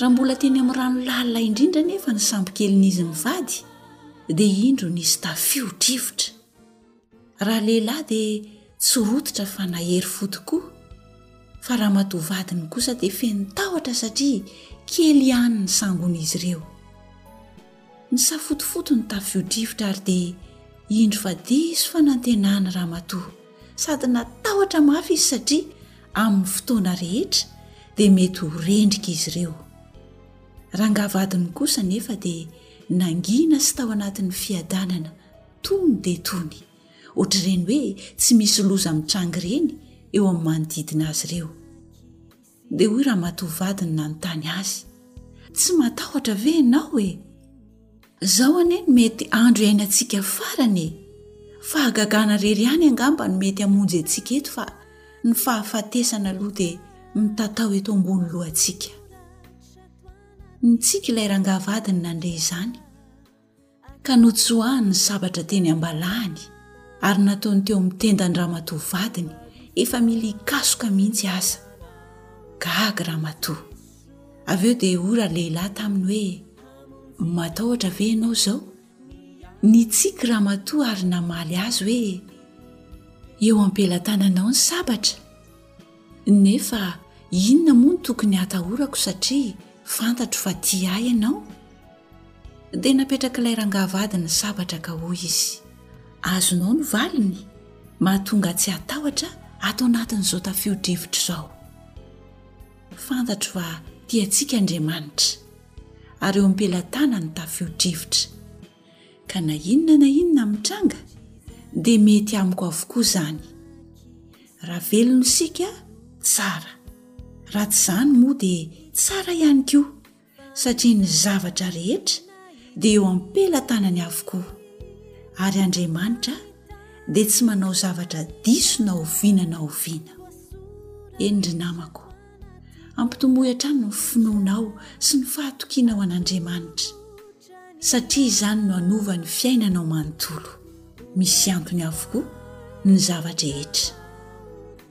Raha mbola teny amin'ny rano lalina indrindra anefa ny sambon-kelin'izy mivady dia indro nisy tafio-drivotra. Raha lehilahy dia tsy rototra fa nahery fo tokoa, fa ramatoa vadiny kosa dia feno tahotra satria kely ihany ny sangon'izy ireo. Nisafotofoto ny tafio-drivotra ary dia indro fa diso fanantenana ramatoa. sady natahotra mafy izy satria amin'ny fotoana rehetra dia mety ho rendrika izy ireo. Rangahy vadiny kosa nefa dia nangina sy tao anatin'ny fiadanana tony dia tony, ohatr'ireny hoe tsy misy loza mitranga ireny eo amin'ny manodidina azy ireo. Dia hoy ramatoa vadiny nanontany azy, Tsy matahotra ve ianao e? Izao anie no mety andro iainantsika farany e! Fahagagana irery ihany angamba no mety hamonjy antsika eto fa ny fahafatesana aloha dia mitatao eto ambony lohantsika. Nitsiky ilay rangahy vadiny nandre izany. ka notsoahany ny sabatra teny am-balahany ary nataony teo amin'ny tendan-dramatoa vadiny efa milia kasoka mihitsy aza. Gaga ramatoa. Avy eo dia hoy ralehilahy taminy hoe, Matahotra ve ianao izao? Nitsiky ramatoa ary namaly azy hoe, Eo am-pelatananao ny sabatra. Nefa inona moa no tokony hatahorako satria fantatro fa tia ahy ianao? Dia napetrak'ilay rangahy vadiny sabatra ka hoy izy, Azonao ny valiny, mahatonga ahy tsy hatahotra ato anatin'izao tafio-drivotra izao. Fantatro fa tia antsika Andriamanitra, ary eo am-pelatanany tafio-drivotra. ka na inona na inona mitranga dia mety amiko avokoa izany, raha velona isika tsara, raha tsy izany moa dia tsara ihany koa satria ny zavatra rehetra dia eo am-pelatanany avokoa ary Andriamanitra dia tsy manao zavatra diso na oviana na oviana. Eny ry namako. Ampitomboy hatrany ny finoanao sy ny fahatokianao an'Andriamanitra, satria izany no hanova ny fiainanao manontolo. Misy antony avokoa ny zava-drehetra.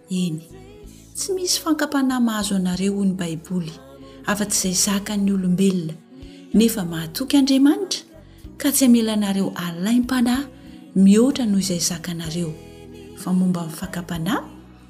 Eny, tsy misy fankam-panahy mahazo anareo, hoy ny Baiboly, afa-tsy izay zakan'ny olombelona, nefa mahatoky Andriamanitra, ka tsy hamela anareo halaim-panahy mihoatra noho izay zakanareo. Fa momba ny fankam-panahy,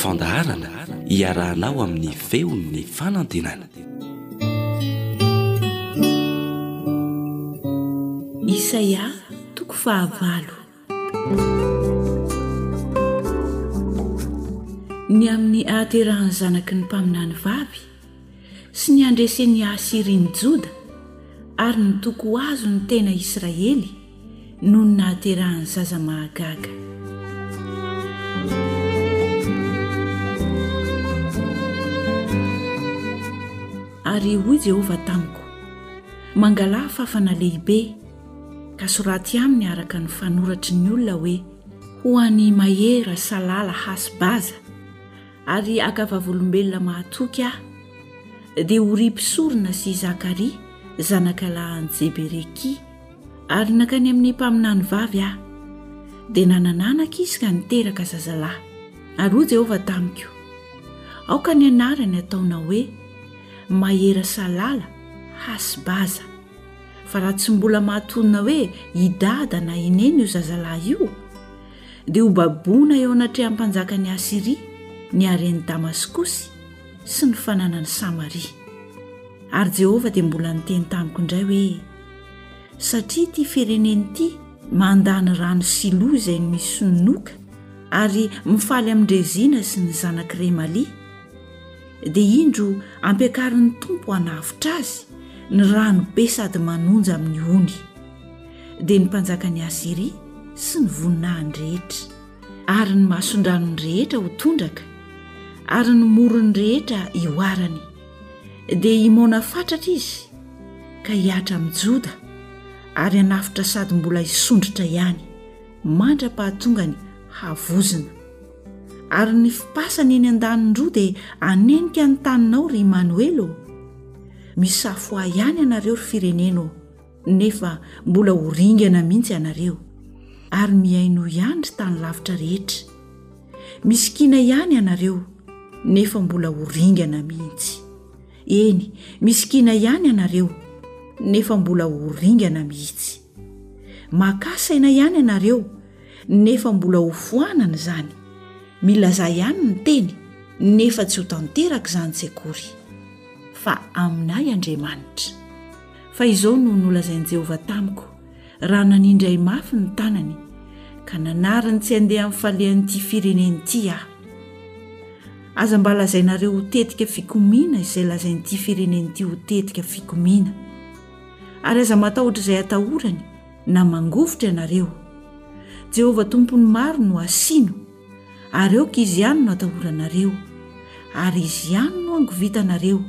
Fandaharana iarahanao amin'ny feon'ny fanantenana. Isaia toko fahavalo. Ny amin'ny ahaterahan'ny zanaky ny mpaminany vavy, sy ny handresen'i Asyria ny Joda ary ny toky ho azon'ny tena Israely noho ny nahaterahan'ny zaza mahagaga. Ary hoy Jehovah tamiko, Mangala fàfana lehibe, ka soraty aminy araka ny fanoratry ny olona hoe, Ho an'i Mahera Salala Hasbaza, Ary haka vavolombelona mahatoky aho, dia Oria mpisorona sy Zakaria, zanaka lahin'i Jeberekia. Ary nankany amin'ny mpaminany vavy aho, dia nanana anaka izy ka niteraka zazalahy. Ary hoy Jehovah tamiko, Aoka ny anarany hataonao hoe, Mahera-salala, Hasi-baza. Fa raha tsy mbola mahatonina hoe i dada na i neny io zazalahy io, dia ho baboina eo anatrehan'ny mpanjakan'i Asyria ny haren'i Damaskosy sy ny fananan'i Samaria. Ary Jehovah dia mbola niteny tamiko indray hoe, Satria ity firenena ity mandà ny rano Silo izay misy ny noka ary mifaly amin'i Rezina sy ny zanak'i Remalia, dia indro ampiakarin'ny Tompo hanavotra azy ny rano be sady manonja amin'ny ony. dia ny mpanjakan'i Asyria sy ny voninahiny rehetra, ary ny mason-dranony rehetra ho tondraka, ary ny morony rehetra hihoarany. Dia himoana fatratra izy, ka hihatra amin'i Joda, ary hanafotra sady mbola hisondrotra ihany, mandra-pahatongany havozona. Ary ny fipasany eny an-daniny roa dia hanenika ny taninao, ry Imanoela ô! Misafoaha ihany ianareo, ry firenena ô! nefa mbola ho ringana mihitsy ianareo ary mihainoa ihany ry tany lavitra rehetra misy kiana ihany ianareo nefa mbola ho ringana mihitsy eny misy kiana ihany ianareo nefa mbola ho ringana mihitsy makasaina ihany ianareo nefa mbola ho foanana izany milaza ihany ny teny nefa tsy ho tanteraka izany tsy akory fa aminay andriamanitra fa izao no nolazain'i Jehovah tamiko, raha nanindry ahy mafy ny tanany, ka nanariny tsy handeha amin'ny falehan'ity firenena ity aho. Aza mba lazainareo ho tetika fikomiana izay lazain'ity firenena ity ho tetika fikomiana. Ary aza matahotra izay atahorany na mangovitra ianareo. Jehovah Tompon'ny maro no asino. Ary aoka izy ihany no atahoranareo, ary izy ihany no angovitanareo,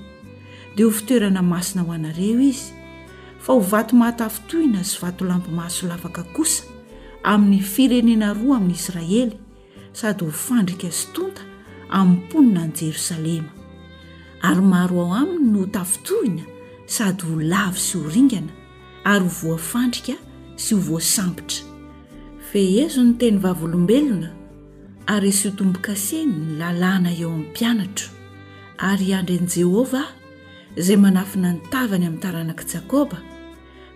dia ho fitoerana masina ho anareo izy, fa ho vato mahatafintohina sy vatolampy mahasolafaka kosa amin'ny firenena roa amin'i Israely, sady ho fandrika sy tonta amin'ny mponina any Jerosalema. Ary maro ao aminy no ho tafintohina sady ho lavo sy ho ringana. ary ho voafandrika sy ho voasambotra. Fehezo ny teny vavolombelona ary asio tombo-kase ny lalàna eo amin'ny mpianatro, ary hiandry an'i Jehovah izay manafina ny tavany amin'ny taranak'i Jakoba,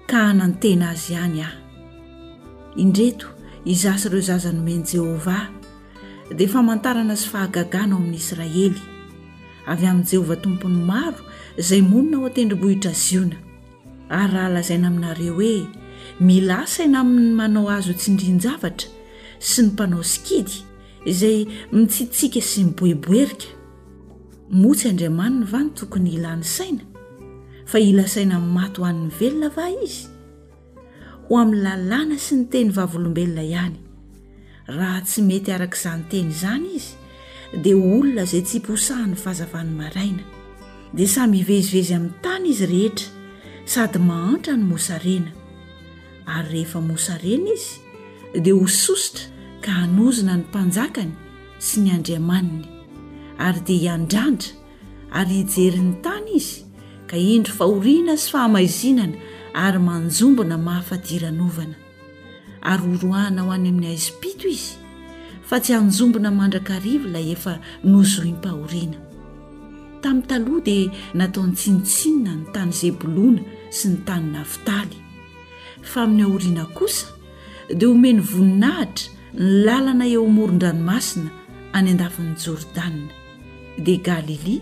ka hanantena azy ihany aho. Indreto izaho sy ireo zaza nomen'i Jehovah, dia famantarana sy fahagagana ao amin'ny Israely, avy amin'i Jehovah Tompon'ny maro izay monina ao an-tendrombohitra Ziona. Ary raha lazaina aminareo hoe, 'Mila asa ianao amin' ny manao azo tsindrin-javatra sy ny mpanao sikidy, izay mitsitsiaka sy miboeboerika', moa tsy Andriamaniny va no tokony hilany saina, fa hilasaina amin'ny maty ho an'ny velona va izy? Ho amin'ny lalàna sy ny teny vavolombelona ihany. Raha tsy mety araka izany teny izany izy, dia ho olona izay tsy posahan'ny fahazavan'ny maraina. Dia samy hivezivezy amin'ny tany izy rehetra, sady mahantra ny mosarena. Ary rehefa mosarena izy, dia ho sosotra ka hanozona ny mpanjakany sy ny andriamaniny. Ary dia hiandrandra ary hijery ny tany izy, ka indro fahoriana sy fahamaizinana ary manjombona mahafaty ranoavana. ary horoahana ho any amin'ny haizim-pito izy fa tsy hanjombona mandrakariva ilay efa nozohim-pahoriana tamin'ny taloha dia nataony tsinotsinona ny tany izay boloana sy ny tany nafitaly fa amin'ny ahoriana kosa dia homeny voninahitra ny lalana eo amoron-dranomasina any an-dafin'ny jordana dia galilia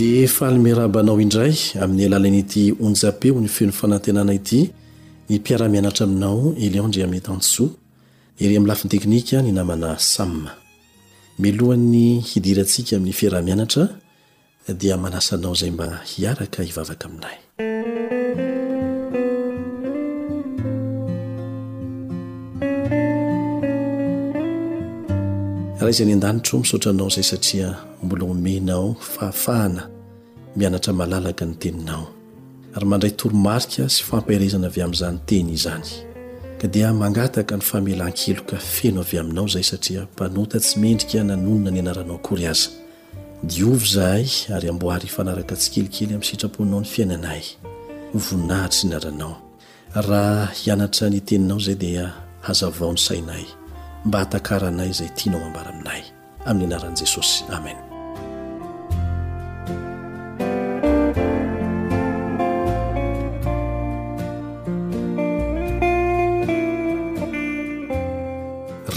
Dia faly miarahaba anao indray amin'ny alalan'ity onjam-peo ny feno fanantenana ity ny mpiara-mianatra aminao Elion Andriamitansoa ery amin'ny lafiny teknika ny namana Sam. Milohan'ny hidirantsika amin'ny fiaraha-mianatra Dia manasa anao izay mba hiaraka hivavaka aminay. Ray izay any an-danitra ô, misaotra anao izay satria mbola omenao fahafahana mianatra malalaka ny teninao ary mandray toromarika sy fampaherezana avy amin'izany teny izany. Ka dia mangataka ny famelan-keloka feno avy aminao izay satria mpanota tsy mendrika nanonona ny anaranao akory aza. Diovy izahay ary amboary hifanaraka tsikelikely amin'ny sitraponao ny fiainanay. Ho voninahitry ny anranao. Raha hianatra ny teninao izahay dia hazavao ny sainay mba hatakaranay izay tianao hambara aminay. Amin'ny anaran'i Jesosy. Amen.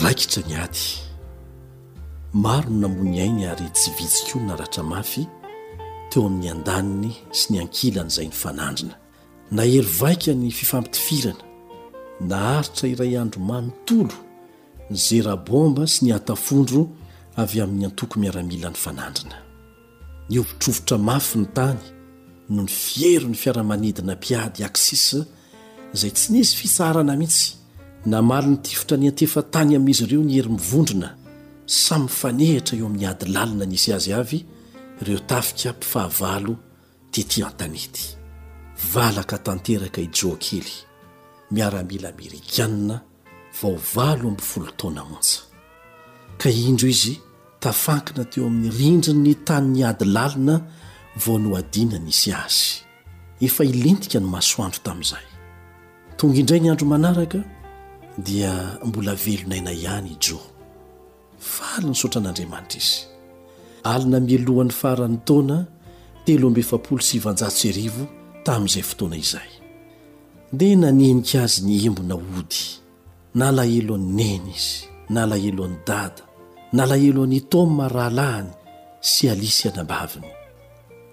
Raikitra ny ady. Maro no namoy ny ainy ary tsy vitsy koa no naratra mafy teo amin'ny andaniny sy ny ankilany izay nifanandrina. Nahery vaika ny fifampitifirana, naharitra iray andro manontolo ny zera-baomba sy ny hatafondro avy amin'ny antoko miaramila nifanandrina. Nihovotrovotra mafy ny tany noho ny fierin'ny fiaramanidina mpiady Axis izay tsy nisy fitsaharana mihitsy. Namaly ny tifitra niantefa tany amin'izy ireo ny hery mivondrona samy mifanehitra eo amin'ny ady lalina nisy azy avy ireo tafika mpifahavalo tetỳ an-tanety. Valaka tanteraka i Joe Kelly, miaramila Amerikana, vao valo amby folo taona monja, ka indro izy tafankina teo amin'ny rindrin'ny tanin'ny ady lalina vao nohadiana nisy azy. Efa hilentika ny masoandro tamin'izay. Tonga indray ny andro manaraka dia mbola velon'aina ihany i Joe. Faly nisaotra an'Andriamanitra izy. Alina mialohan'ny faran'ny taona telo amby efapolo sy sivanjato sy arivo tamin'izay fotoana izay. Dia nanenika azy ny embona hody. Nalahelo an'i Neny izy, nalahelo an'i Dada, nalahelo an'i Tom rahalahiny sy Alice anabaviny.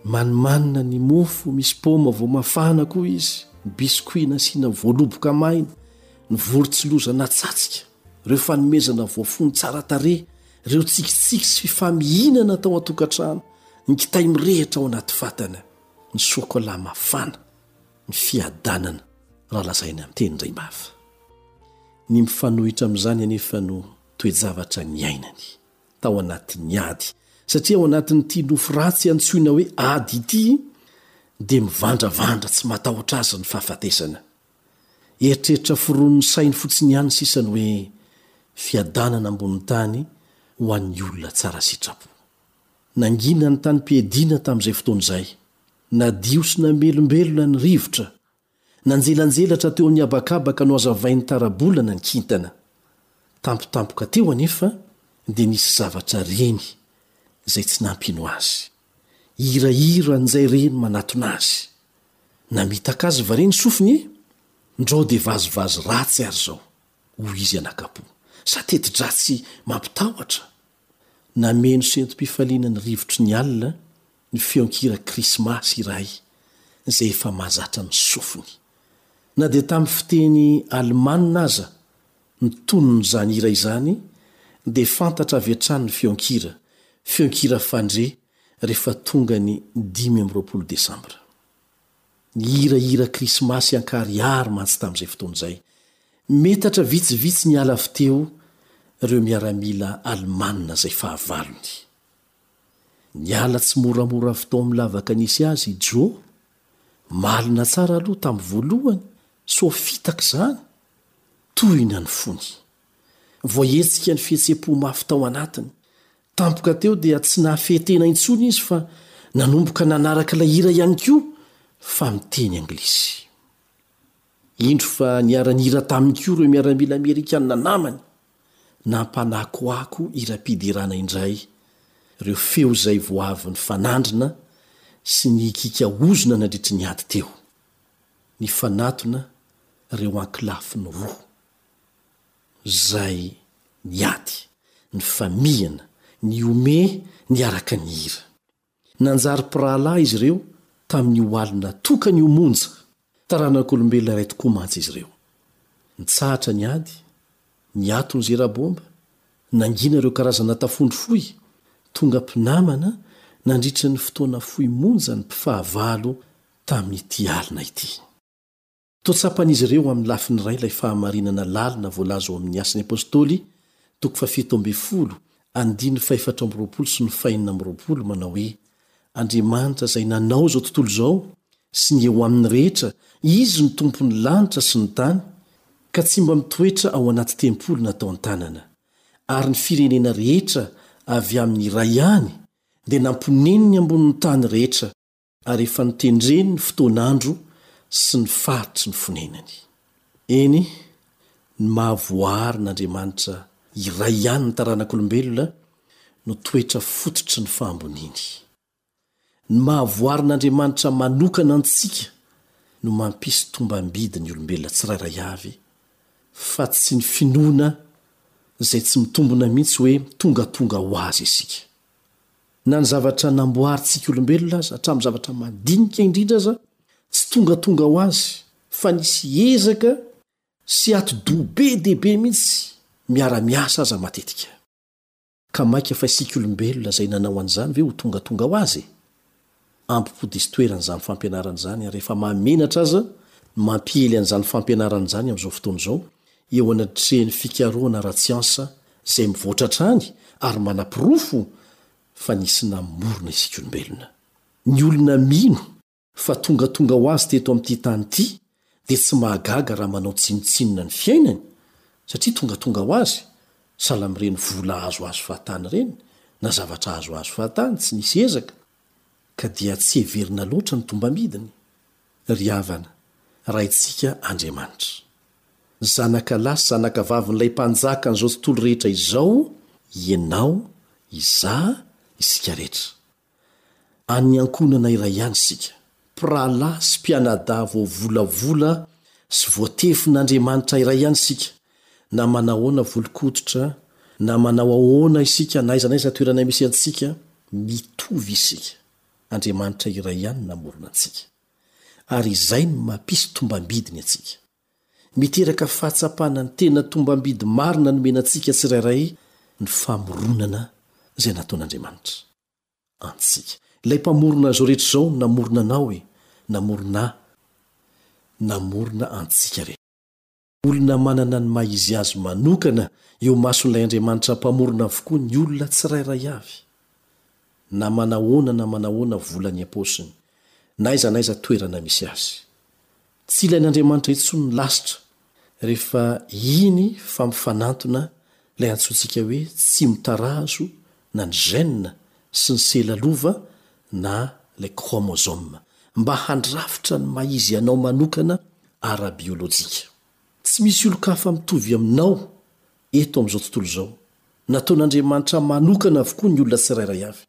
Manimanina ny mofo misy paoma vao mafana koa izy, ny biscuits nasiana voaloboka maina, ny vorontsiloza natsatsika. Ireo fanomezana voafono tsara tarehy, ireo tsikitsiky sy fifamihinana tao an-tokantrano, ny kitay mirehitra ao anaty fatana, ny chocolat mafana, ny fiadanana, raha lazaina amin'ny teny indray mafy. Ny mifanohitra amin'izany anefa no toe-javatra niainany, tao anatin'ny ady, satria ao anatin'ity nofo ratsy antsoina hoe ady ity dia mivandravandra tsy matahotra azy ny fahafatesana. Eritreritra foronin'ny sainy fotsiny ihany sisa ny hoe fiadanana ambonin'ny tany ho an'ny olona tsara sitrapo. Nangina ny tanim-piadiana tamin'izay fotoana izay. Nadio sy namelombelona ny rivotra. Nanjelanjelatra teo amin'ny habakabaka nohazavain'ny tara-bolana ny kintana. Tampotampoka teo anefa dia nisy zavatra reny izay tsy nampino azy. Hirahira njay re ny manatona azy. Namitaka azy va re ny sofiny e? Ndrao dia vazivazy ratsy ary zao, hoy izy anakapo. Sa teti-dratsy mampitahotra? Nameno sentom-pifaliana ny rivotry ny alina ny feon-kira krismasy iray izay efa mahazatra ny sofiny. Na dia tamin'ny fiteny alemana aza Ny tonon'izany hira izany dia fantatra avy hatrany ny feon-kira, feon-kira fandre rehefa tonga ny dimy amby roapolo desambra. Nihira hira krismasy Ankarihary mantsy tamin'izay fotoana izay, metatra vitsivitsy niala avy teo, ireo miaramila Alemana izay fahavalony. Niala tsimoramora avy tao amin'ny lavaka nisy azy i Joe. Malina tsara aloha tamin'ny voalohany, soa fitaka izany. Tohina ny fony. Voahetsika ny fihetseham-po mafy tao anatiny. Tampoka teo dia tsy nahafehy tena intsony izy fa nanomboka nanaraka ilay hira ihany koa fa miteny anglisy. Indro fa niara-nihira taminy koa ireo miaramila Amerikana namany. Nampanakoako hiram-piderana indray ireo feo izay vao avy nifanandrina sy nihikiaka ozona nandritry ny ady teo. Nifanatona ireo ankolafiny roa izay niady, nifamihina, nihomehy niaraka nihira. Nanjary mpirahalahy izy ireo tamin'io alina tokana io monja taranak'olombelona iray tokoa mantsy izy ireo. Nitsahatra ny ady, niato ny zera-baomba, nangina ireo karazana tafondro fohy, tonga mpinamana nandritra ny fotoana fohy monja ny mpifahavalo tamin'ity alina ity. Toa tsapan'izy ireo amin'ny lafiny iray ilay fahamarinana lalina voalaza ao amin'ny Asan'ny Apôstôly, toko fahafito ambin'ny folo, andininy fahefatra amby roapolo sy ny fahenina amby roapolo, manao hoe, Andriamanitra izay nanao izao tontolo izao sy ny eo aminy rehetra, Izy no Tompon'ny lanitra sy ny tany, ka tsy mba mitoetra ao anaty tempoly natao an-tanana. Ary ny firenena rehetra avy amin'ny iray ihany dia namponeniny ambonin'ny tany rehetra, ary efa notendreny ny fotoan'andro sy ny faritry ny fonenany. Eny, ny maha voaharin' Andriamanitra iray ihany ny taranak'olombelona no toetra fototry ny fahamboniany. Ny maha voarin' Andriamanitra manokana antsika no mampisy tombam-bidy ny olombelona tsirairay avy, fa tsy ny finoana izay tsy mitombina mihitsy hoe tongatonga ho azy isika. Na ny zavatra namboarintsika olombelona aza, hatramin'ny zavatra madinika indrindra aza, tsy tongatonga ho azy fa nisy ezaka sy atidoha be dia be mihitsy miara-miasa aza matetika. Ka mainka fa isika olombelona izay nanao an'izany ve ho tongatonga ho azy? Ampi-po diso toerana izany fampianarana izany ary efa mahamenatra aza ny mampiely an'izany fampianarana izany amin'izao fotoana izao, eo anatrehan'ny fikarohana ara-tsiansa izay mivoatra hatrany ary manaporofo fa nisy namorona isika olombelona. Ny olona mino fa tongatonga ho azy teto amin'ity tany ity dia tsy mahagaga raha manao tsinontsinona ny fiainany satria tongatonga ho azy, sahala amin'ireny vola azo azo fahatany ireny na zavatra azo azo fahatany tsy nisy ezaka, ka dia tsy heverina loatra ny tombambidiny. Ry havana, Raintsika Andriamanitra. Zanaka lahy sy zanaka vavin'ilay Mpanjaka an'izao tontolo rehetra izao ianao, izaho, isika rehetra. an'ny ankohonana iray ihany isika, mpirahalahy sy mpianadahy voavolavola sy voatefin'Andriamanitra iray ihany isika, na manahoana volon-koditra, na manao ahoana isika, na aiza na aiza toerana misy antsika, mitovy isika, Andriamanitra iray ihany namorona antsika. Ary izay no maha-mpisy tombam-bidiny antsika. Miteraka fahatsapana ny tena tombam-bidy marina nomena antsika tsirairay ny famoronana izay nataon'Andriamanitra antsika. Ilay Mpamorona izao rehetra izao no namorona anao e, namorona ahy, namorona antsika re. Olona manana ny maha izy azy manokana eo mason'ilay Andriamanitra Mpamorona avokoa ny olona tsirairay avy. Na manahoana na manahoana vola any am-paosiny, na aiza na aiza toerana misy azy. Tsy ilain'Andriamanitra intsony ny lasitra rehefa iny fa mifanantona ilay antsointsika hoe tsimotarazo na ny gène sy ny sela lova na ilay chromosome mba handrafitra ny maha izy anao manokana ara-biolojika. Tsy misy olon-kafa mitovy aminao eto amin'izao tontolo izao. Nataon'Andriamanitra manokana avokoa ny olona tsirairay avy.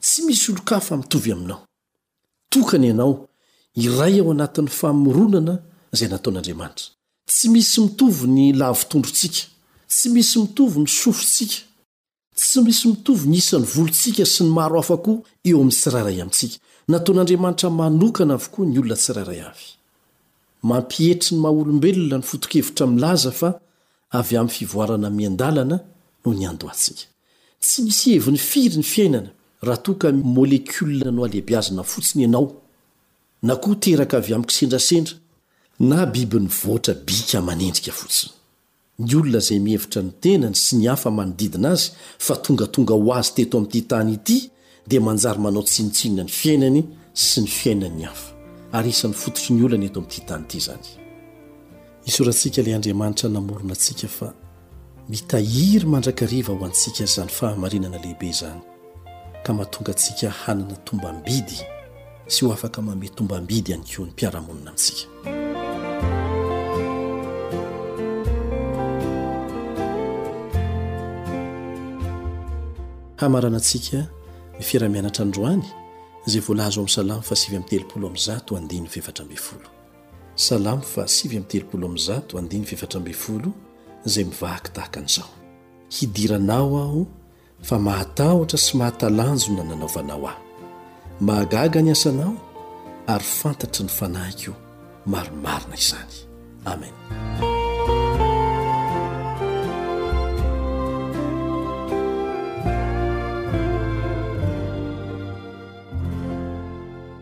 Tsy misy olon-kafa mitovy aminao. Tokana ianao, iray ao anatin'ny famoronana izay nataon'Andriamanitra. Tsy misy mitovy ny lavotondrontsika. Tsy misy mitovy ny sofintsika. Tsy misy mitovy ny isan'ny volontsika sy ny maro hafa koa eo amin'ny tsirairay amintsika. Nataon'Andriamanitra manokana avokoa ny olona tsirairay avy. Mampietry ny maha-olombelona ny foto-kevitra milaza fa Avy amin'ny fivoarana miandalana no niandohantsika. Tsy misy heviny firy ny fiainana raha toa ka molekiolina nohalehibiazina fotsiny ianao, na koa teraka avy amin'ny kisendrasendra, na biby nivoatra bika aman'endrika fotsiny. Ny olona izay mihevitra ny tenany sy ny hafa manodidina azy fa tongatonga ho azy teto amin'ity tany ity dia manjary manao tsinontsinona ny fiainany sy ny fiainan'ny hafa, ary isan'ny fototry ny olana eto amin'ity tany ity izany. Isoratsika ilay Andriamanitra namorona antsika fa mitahiry mandrakariva ho antsika izany fahamarinana lehibe izany, ka mahatonga antsika hanana tombam-bidy. sy ho afaka manome tombam-bidy ihany koa ny mpiara-monina amintsika. Hamaranantsika ny fiarahamianatra androany izay voalaza ao amin'ny Salamo fahasivy amby telopolo amby zato andininy fefatra ambin'ny folo. Salamo fahasivy amby telopolo amby zato andininy fefatra ambin'ny folo izay mivaky tahaka an'izao. Hidiranao aho fa mahatahotra sy mahatalanjona nanaovanao ahy. Mahagaga ny asanao ary fantatry ny fanahiko marimarina izany. Amen.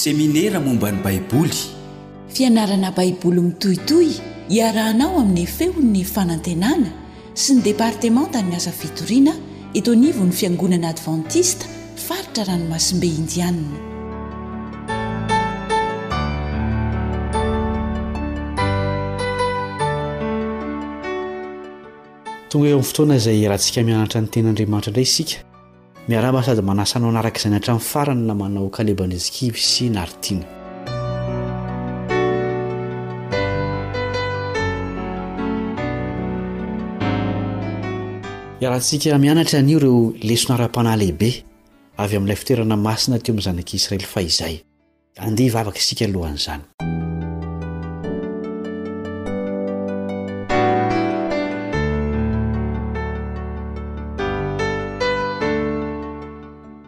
Seminera momba ny Baiboly. Fianarana Baiboly mitohitohy iarahanao amin'ny Feon'ny Fanantenana sy ny Departemantan'ny Asa Fitoriana eto anivon'ny Fiangonana Advantista Faritra Ranomasimbe Indianina. Tonga eo amin'ny fotoana izay hiarahantsika mianatra ny Tenin'Andriamanitra indray isika. Miarahaba sady manasa anao hanaraka izany hatramin'ny farany ny namanao Caleb Andriatsikiby sy Naritiana. Hiarahantsika mianatra anio ireo lesona ara-panahy lehibe avy amin'ilay fitoerana masina teo amin'ny zanak'Israely fahizay. Andeha hivavaka isika alohan'izany.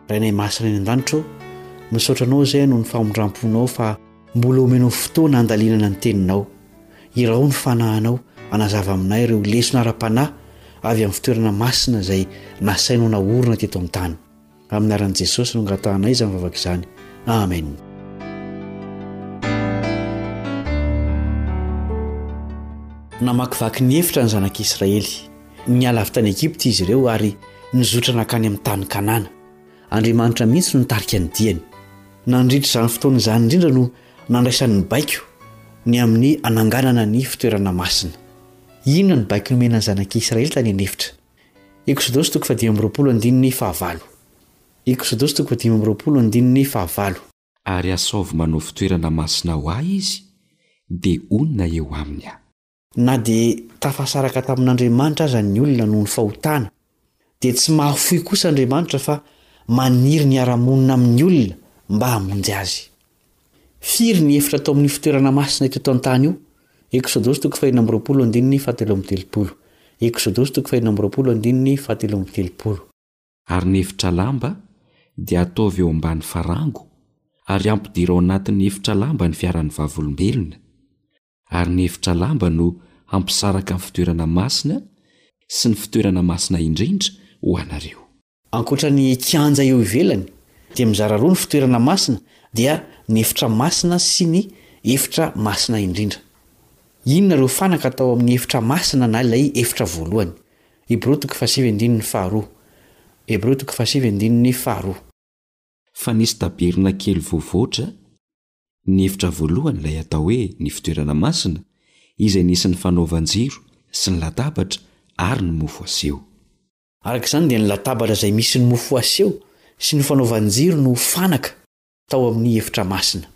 Rainay masina any an-danitra ô, misaotra anao izay noho ny famindram-ponao fa mbola omenao fotoana handalinana ny teninao. Iraho ny fanahinao hanazava aminay ireo lesona ara-panahy avy amin'ny fitoerana masina izay nasainao naorina teto an-tany. Amin'ny anaran'i Jesosy no angatahanay izany vavaka izany. Amen. Namakivaky ny efitra ny zanak'Israely. Niala avy tany Egypta izy ireo ary nizotra nankany amin'ny tany Kanana. Andriamanitra mihitsy no nitarika ny diany. Nandritra izany fotoana izany indrindra no nandraisany ny baiko ny amin'ny hananganana ny fitoerana masina. Inona ny baiko nomena ny zanak'Israely tany an'efitra? Eksodosy toko fahadimy amby roapolo andininy fahavalo Eksodosy toko fahadimy amby roapolo andininy fahavalo. Ary asaovy manao fitoerana masina ho Ahy izy, dia honina eo aminy Aho. Na dia tafasaraka tamin'Andriamanitra aza ny olona noho ny fahotana, dia tsy mahafoy kosa Andriamanitra fa maniry ny hiara-monina amin'ny olona mba hamonjy azy. Firy ny efitra tao amin'io fitoerana masina teto an-tany io? Eksodosy toko fahenina amby roapolo andininy fahatelo amby telopolo. Eksodosy toko fahenina amby roapolo andininy fahatelo amby telopolo. Ary ny efitra lamba dia ataovy eo ambany farango, ary ampidiro ao anatin'ny efitra lamba ny fiaran'ny Vavolombelona, ary ny efitra lamba no hampisaraka ny fitoerana masina sy ny Fitoerana Masina Indrindra ho anareo. Ankoatra ny kianja eo ivelany, dia mizara roa ny fitoerana masina, dia ny efitra masina sy ny efitra masina indrindra. Inona ireo fanaka atao amin'ny efitra masina na ilay efitra voalohany? Hebreo toko fahasivy andininy faharoa Hebreo toko fahasivy andininy faharoa. Fa nisy tabernakely voavoatra, ny efitra voalohany, ilay atao hoe ny fitoerana masina, izay nisy ny fanaovan-jiro sy ny latabatra ary ny mofo aseho. Araka izany dia ny latabatra izay misy ny mofo aseho sy ny fanaovan-jiro no fanaka tao amin'ny efitra masina.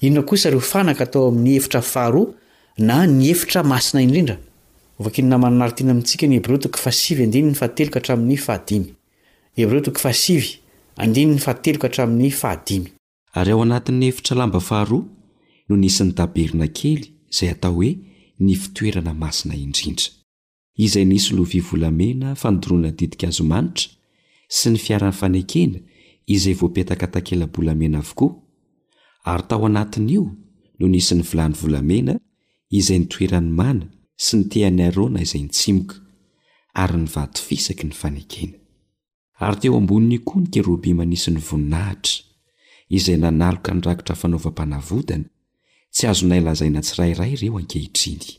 Inona kosa ireo fanaka tao amin'ny efitra faharoa na ny efitra masina indrindra? Hovakin'ny naman'i Martina amintsika ny Hebreo toko fahasivy andininy fahatelo ka hatramin'ny fahadimy. Hebreo toko fahasivy, andininy fahatelo ka hatramin'ny fahadimy. Ary ao anatin'ny efitra lamba faharoa no nisy ny tabernakely izay atao hoe ny fitoerana masina indrindra. izay nisy lovia volamena fandoroana ditin-kazo manitra sy ny fiaran'ny fanekena izay voapetaka takela-bolamena avokoa, ary tao anatin'io no nisy ny vilany volamena izay nitoeran'ny mana sy ny tehan'i Arona izay nitsimoka, ary ny vato fisaky ny fanekena. Ary teo ambonin'io koa ny kerobima nisy ny voninahitra, izay nanaloka ny rakitra fanaovam-panavotana, tsy azonay lazaina tsirairay ireo ankehitriny.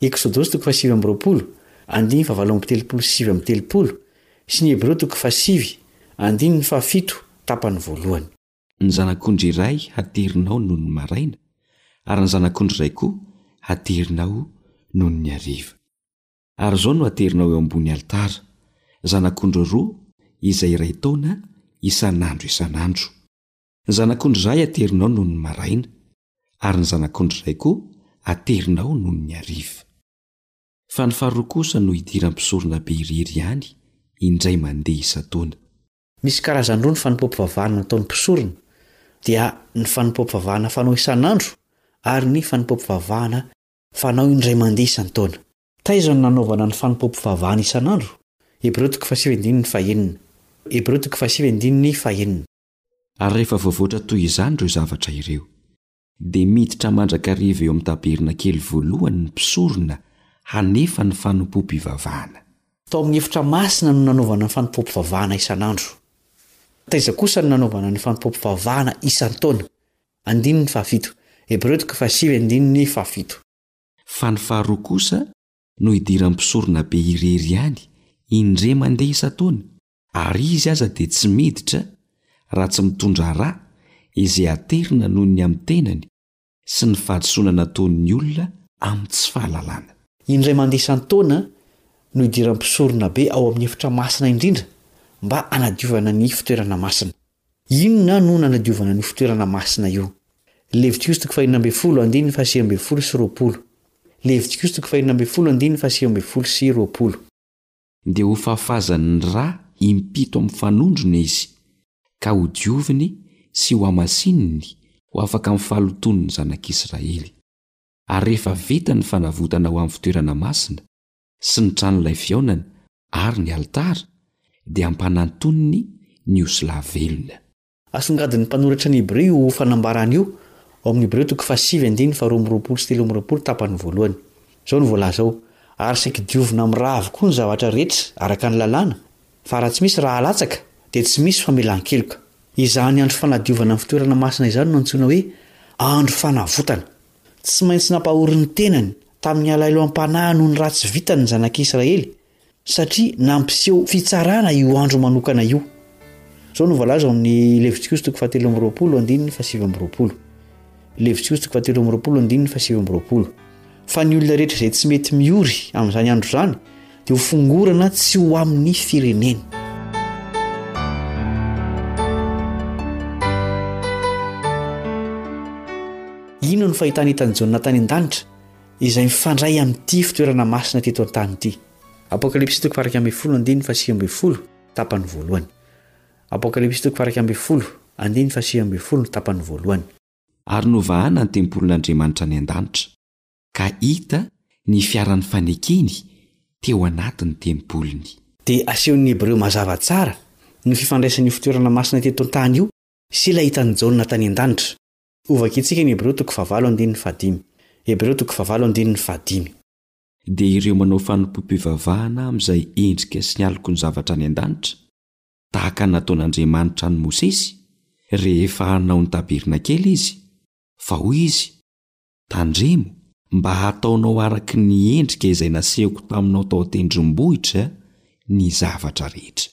Eksodosy toko fahasivy amby roapolo, andininy fahavalo amby telopolo sy sivy amby telopolo, sy ny Hebreo toko fahasivy, andininy fahafito, tapany voalohany. Ny zanak'ondry iray haterinao noho ny maraina, ary ny zanak'ondry iray koa haterinao noho ny hariva. Ary izao no haterinao eo ambony alitara, zanak'ondry roa izay iray taona isan'andro isan'andro. Ny zanak'ondry iray aterinao noho ny maraina, ary ny zanak'ondry iray koa aterinao noho ny hariva. Fa ny faharoa kosa no hidiran'ny mpisoronabe irery ihany indray mandeha isan-taona. Misy karazany roa ny fanompoam-pivavahana nataon'ny mpisorona, dia ny fanompoam-pivavahana fanao isan'andro ary ny fanompoam-pivavahana fanao indray mandeha isan-taona. Taiza no nanaovana ny fanompoam-pivavahana isan'andro? Hebreo toko fahasivy andininy fahenina. Hebreo toko fahasivy andininy fahenina. Ary rehefa voavoatra toy izany ireo zavatra ireo, dia miditra mandrakariva eo amin'ny tabernakely voalohany ny mpisorona hanefa ny fanompoam-pivavahana. Tao amin'ny efitra masina no nanaovana ny fanompoam-pivavahana isan'andro. Taiza kosa no nanaovana ny fanompoam-pivavahana isan-taona? Andininy fahafito. Hebreo toko fahasivy andininy fahafito. Fa ny faharoa kosa no idiran'ny mpisoronabe irery ihany, indray mandeha isan-taona. Ary izy aza dia tsy miditra raha tsy mitondra ra izay aterina noho ny amin'ny tenany sy ny fahadisoana nataon'ny olona amin'ny tsy fahalalana. Indray mandeha isan-taona no idiran'ny mpisorona be ao amin'ny efitra masina indrindra mba hanadiovana ny fitoerana masina. Inona no nanadiovana an'io fitoerana masina io? Levitios toko fahenina ambin'ny folo, andininy fahasivy ambin'ny folo sy roapolo. Levitios toko fahenina ambin'ny folo, andininy fahasivy ambin'ny folo sy roapolo. Dia hofafazany ny ra impito amim-fanondrona izy, ka hodioviny sy hohamasininy ho afaka amin'ny fahalotoan'ny zanak'Israely. Ary rehefa vita ny fanavotana ho amin'ny fitoerana masina, sy ny tranolay fihaonana ary ny alitara, dia ampanantoniny ny osilahy velona. Asongadin'ny mpanoratra ny Hebreo io fanambarana io ao amin'ny Hebreo toko fahasivy andininy faharoa amby roapolo sy telo amby roapolo tapany voalohany. Izao no voalaza ao, Ary saiky diovina amin'ny ra avokoa ny zavatra rehetra araka ny lalàna, fa raha tsy misy ra alatsaka, dia tsy misy famelan-keloka. Izany andro fanadiovana ny fitoerana masina izany no antsoina hoe andro fanavotana. Tsy maintsy nampahory ny tenany tamin'ny halailo am-panahy noho ny ratsy vitany ny zanak'Israely satria nampiseho fitsarana io andro manokana io. Izao no voalaza ao amin'ny Levitios toko fahatelo amby roapolo andininy fahasivy amby roapolo. Levitios toko fahatelo amby roapolo andininy fahasivy amby roapolo. Fa ny olona rehetra izay tsy mety miory amin'izany andro izany dia ho fongorana tsy ho amin'ny fireneny. Inona no fahitana hitan'i Jaona tany an-danitra? izay mifandray amin'ity fitoerana masina teto an-tany ity. Apokalypsy toko fahairaika ambin'ny folo andininy fahasivy ambin'ny folo, tapany voalohany. Apokalypsy toko fahairaika ambin'ny folo, andininy fahasivy ambin'ny folo ny tapany voalohany. Ary novahana ny tempolin'Andriamanitra any an-danitra, ka hita ny fiaran'ny fanekeny teo anatin'ny tempoliny. Dia asehon'ny Hebreo mazava tsara ny fifandraisan'io fitoerana masina teto an-tany io sy ilay hitan'i Jaona tany an-danitra. Hovakintsika ny Hebreo toko fahavalo andininy fahadimy. Hebreo toko fahavalo andininy fahadimy. Dia ireo manao fanompoam-pivavahana amin'izay endrika sy ny alokon'ny zavatra any an-danitra, tahaka ny nataon'Andriamanitra an'i Mosesy, rehefa hanao ny tabernakely Izy, fa hoy Izy, Tandremo, mba hataonao araka ny endrika izay nasehoko taminao tao an-tendrombohitra ny zavatra rehetra.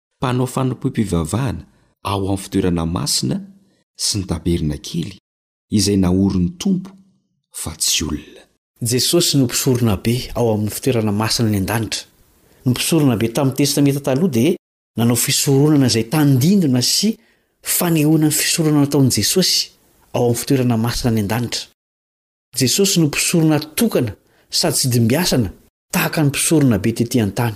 mpanao fanompoam-pivavahana ao amin'ny fitoerana masina sy ny tabernakely izay naorin'ny Tompo fa tsy olona. Jesosy no mpisoronabe ao amin'ny fitoerana masina any an-danitra. Ny mpisoronabe tamin'ny Testamenta Taloha dia nanao fisoronana izay tandindona sy fanehoana ny fisoronana nataon'i Jesosy ao amin'ny fitoerana masina any an-danitra. Jesosy no mpisorona tokana sady tsy dimbiasana tahaka ny mpisoronabe tetỳ an-tany.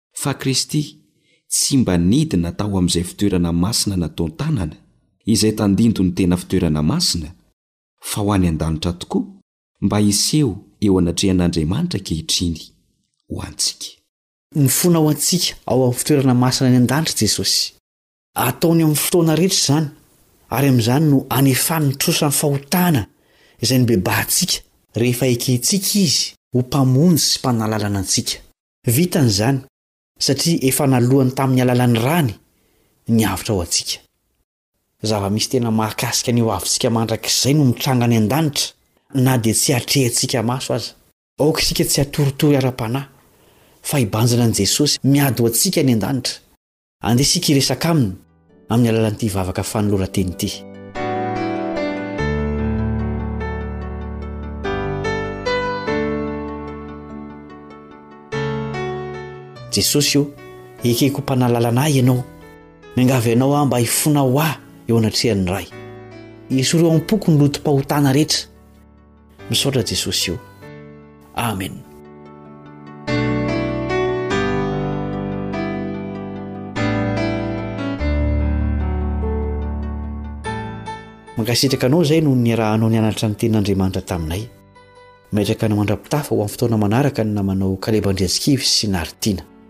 Fa Kristy tsy mba nidina tao amin'izay fitoerana masina nataon-tanana, izay tandinto ny tena fitoerana masina, fa ho any an-danitra tokoa, mba hiseho eo anatrehan'Andriamanitra ankehitriny ho antsika. Mifona ho antsika ao amin'ny fitoerana masina any an-danitra Jesosy. Ataony amin'ny fotoana rehetra izany, ary amin'izany no anefany ny trosa ny fahotana izay nobebahantsika, rehefa ekentsika Izy ho Mpamonjy sy Mpanalalana antsika. Vitany izany, satria efa naloany tamin'ny alalan'ny rany ny avotra ho antsika. Zava-misy tena mahakasika ny hoavintsika mandrakizay no mitranga any an-danitra, na dia tsy atrehintsika maso aza. Aoka isika tsy hatoritory ara-panahy, fa hibanjina an'i Jesosy miady ho antsika any an-danitra. Andeha isika hiresaka aminy amin'ny alalan'ity vavaka fanoloran-teny ity. Jesosy ô, ekeko ho mpanahy lalana ahy Ianao, miangavy Anao aho mba hifona ho ahy eo anatrehan'ny Ray. Esory eo am-poko ny lotom-pahotana rehetra. Misaotra Jesosy o. Amen. Mankasitraka anao izay no niarahanao nianatra ny tenin'Andriamanitra taminay. Mametraka ny mandra-pitafa ho amin'ny fotoana manaraka ny namanao Kaleba Andriantsikivy sy Naritina.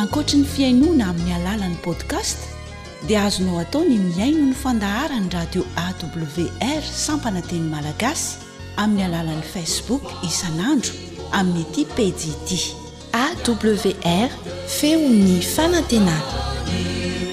Ankoatry ny fihainoana amin'ny alalan'ny podcast dia azonao atao ny mihaino ny fandaharan'ny radio awr sampana teny malagasy amin'ny alalan'ny facebook isan'andro amin'ity pejy ity. AWR, feon'ny fanantenana.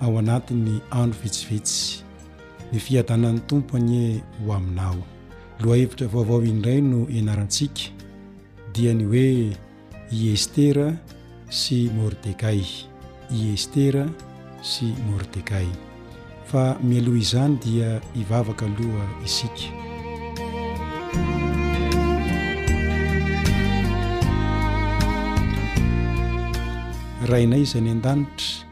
ao anatin'ny andro vitsivitsy. Ny fiadanan'ny Tompo anie ho aminao. Lohahevitra vaovao indray no ianarantsika, dia ny hoe i Estera sy Mordekay, i Estera sy Mordekay. Fa mialoha izany dia hivavaka aloha isika. Rainay izay any an-danitra,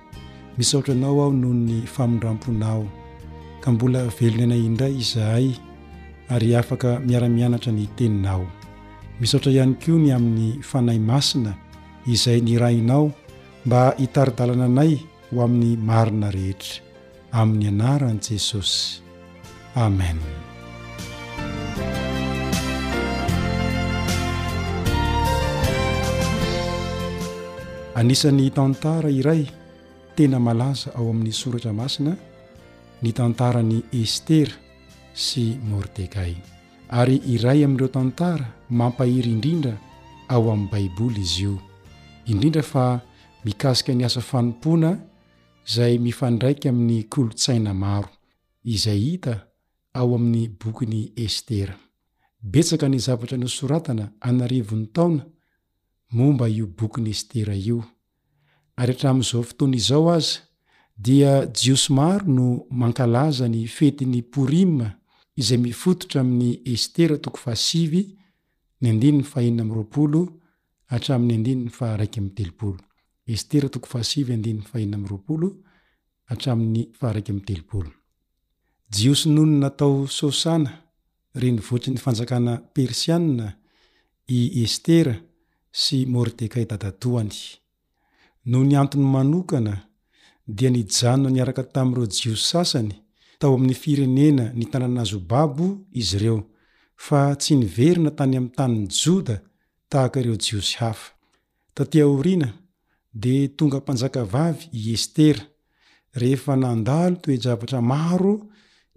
misaotra Anao aho noho ny famindram-ponao, ka mbola velon'aina indray izahay ary afaka miara-mianatra ny Teninao. Misaotra ihany koa ny amin'ny Fanahy Masina izay nirahinao mba hitari-dalana anay ho amin'ny marina rehetra. amin'ny anaran'i Jesosy. Amen. Anisan'ny tantara iray tena malaza ao amin'ny soratra masina ny tantaran'i Estera sy Mordekay. Ary iray amin'ireo tantara mampahiry indrindra ao amin'ny Baiboly izy io, indrindra fa mikasika ny asa fanompoana izay mifandraika amin'ny kolontsaina maro, izay hita ao amin'ny bokin'i Estera. Betsaka ny zavatra nosoratana an'arivony taona momba io bokin'i Estera io, ary hatramin'izao fotoana izao aza dia Jiosy maro no mankalaza ny fetin'i Porima izay mifototra amin'i Estera toko fahasivy ny andininy fahenina amby roapolo hatramin'ny andininy faha iraika amby telopolo. Estera toko fahasivy andininy fahenina amby roapolo hatramin'ny faharaika amby telopolo. Jiosy nonina tao Sosana, renivohitry ny fanjakana Persiana, i Estera sy Mordekay dadatoany. Noho ny antony manokana, dia nijanona niaraka tamin'ireo Jiosy sasany tao amin'ny firenena nitanana azy ho babo izy ireo, fa tsy niverina tany amin'ny tanin'i Joda tahaka ireo Jiosy hafa. Taty aoriana, dia tonga mpanjakavavy i Estera, rehefa nandalo toe-javatra maro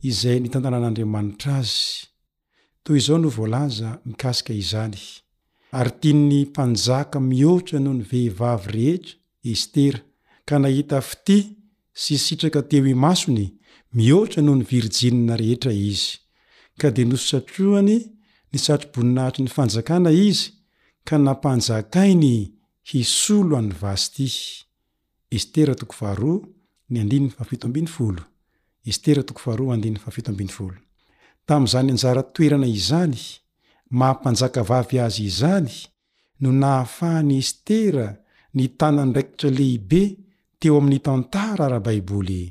izay nitantanan'Andriamanitra azy. Toy izao no voalaza mikasika izany, Ary tian'ny mpanjaka mihoatra noho ny vehivavy rehetra Estera, ka nahita fitia Sy sitraka teo imasony, mihoatra noho ny virjinina rehetra izy. Ka dia nosatrohany ny satroboninahitry ny fanjakana izy ka nampanjakainy hisolo an'i Vastỳ. Estera toko faharoa, ny andininy fahafito ambin'ny folo. Estera toko faharoa, andininy fahafito ambin'ny folo. Tamin'izany anjara toerana izany maha mpanjakavavy azy izany no nahafahan'i Estera nitana andraikitra lehibe teo amin'ny tantara ara-baiboly,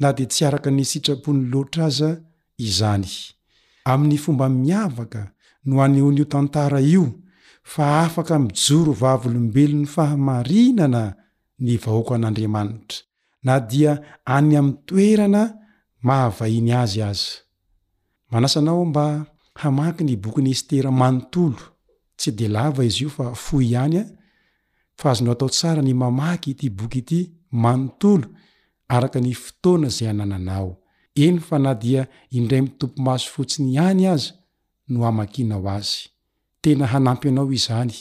na dia tsy araka ny sitrapony loatra aza izany. Amin'ny fomba miavaka no anehoan'io tantara io fa afaka mijoro vavolombelon'ny fahamarinana ny vahoakan'Andriamanitra, na dia any amin'ny toerana mahavahiny azy aza. Manasa anao aho mba hamaky ny bokin'i Estera manontolo, tsy dia lava izy io fa fohy ihany an, fa azonao atao tsara ny mamaky ity boky ity manontolo araka ny fotoana izay anananao, eny fa na dia indray mitopy maso fotsiny ihany aza no hamakianao azy. Tena hanampy anao izany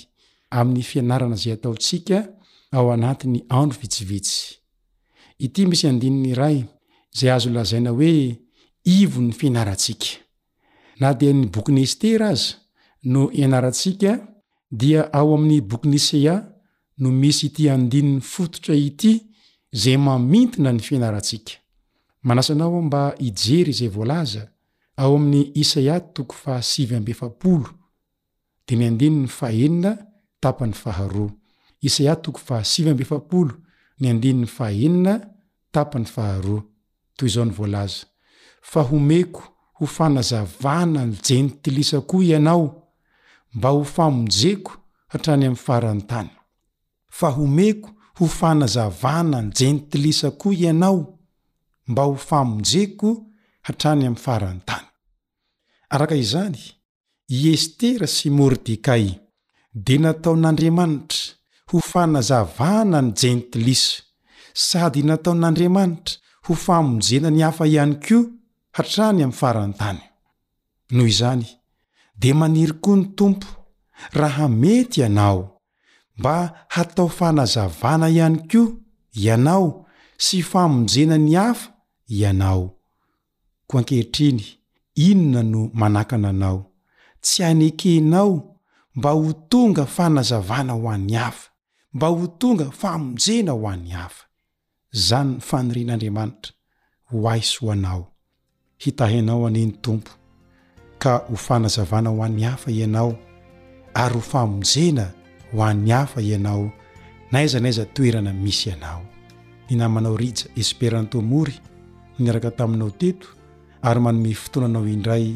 amin'ny fianarana izay ataontsika ao anatin'ny andro vitsivitsy. Ity misy andininy iray izay azo lazaina hoe ivon'ny fianarantsika. Na dia ny bokin'i Estera aza no ianarantsika, dia ao amin'ny Boky Nisea no misy ity andininy fototra ity izay mamintina ny fianarantsika. Manasa anao aho mba hijery izay voalaza Ao amin'ny Isaia toko fahasivy amby efapolo, dia ny andininy fahenina tapany faharoa. Isaia toko fahasivy amby efapolo, ny andininy fahenina tapany faharoa. Toy izao no voalaza, Fa homeko ho fanazavana ny Jentilisa koa ianao, mba ho famonjeko hatrany amin'ny faran'ny tany. fa homeko ho fanazavana jentilisa koa ianao mba ho famonjeko hatrany amin'ny faran'ny tany. Araka izany, i Estera sy Mordekay dia nataon'Andriamanitra ho fanazavana ny jentilisa sady nataon'Andriamanitra ho famonjena ny hafa ihany koa hatrany amin'ny faran'ny tany. Noho izany, dia maniry koa ny Tompo raha mety ianao Mba hatao fanazavana ihany koa ianao sy famonjena ny hafa ianao. Koa ankehitriny inona no manakana anao tsy hanekenao mba ho tonga fanazavana ho an'ny hafa, mba ho tonga famonjena ho an'ny hafa? Izany ny fanirian'Andriamanitra ho ahy sy ho anao. Hitahy anao anie ny Tompo, ka ho fanazavana ho an'ny hafa ianao, ary ho famonjena ho an'ny hafa ianao, n'aiza n'aiza toerana misy anao. Ny namanao Rija Esperanto Mory no niaraka taminao teto ary manome fotoana anao indray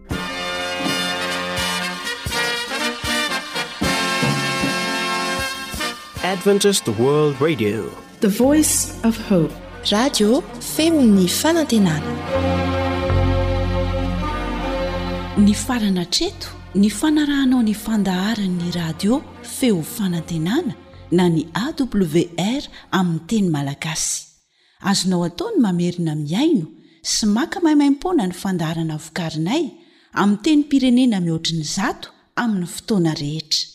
Adventist World Radio. The Voice of Hope. Radio feon'ny fanantenana. Ny farana treto ny fanarahanao ny fandaharan'ny radio feo fanantenana na ny AWR amin'ny teny malagasy. Azonao atao ny mamerina mihaino sy maka maimaim-poana ny fandaharana vokarinay amin'ny tenim-pirenena mihoatry ny zato amin'ny fotoana rehetra.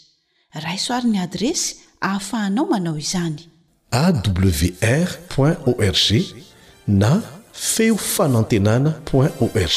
Raiso àry ny adiresy ahafahanao manao izany. awr point org na feofanantenana point org.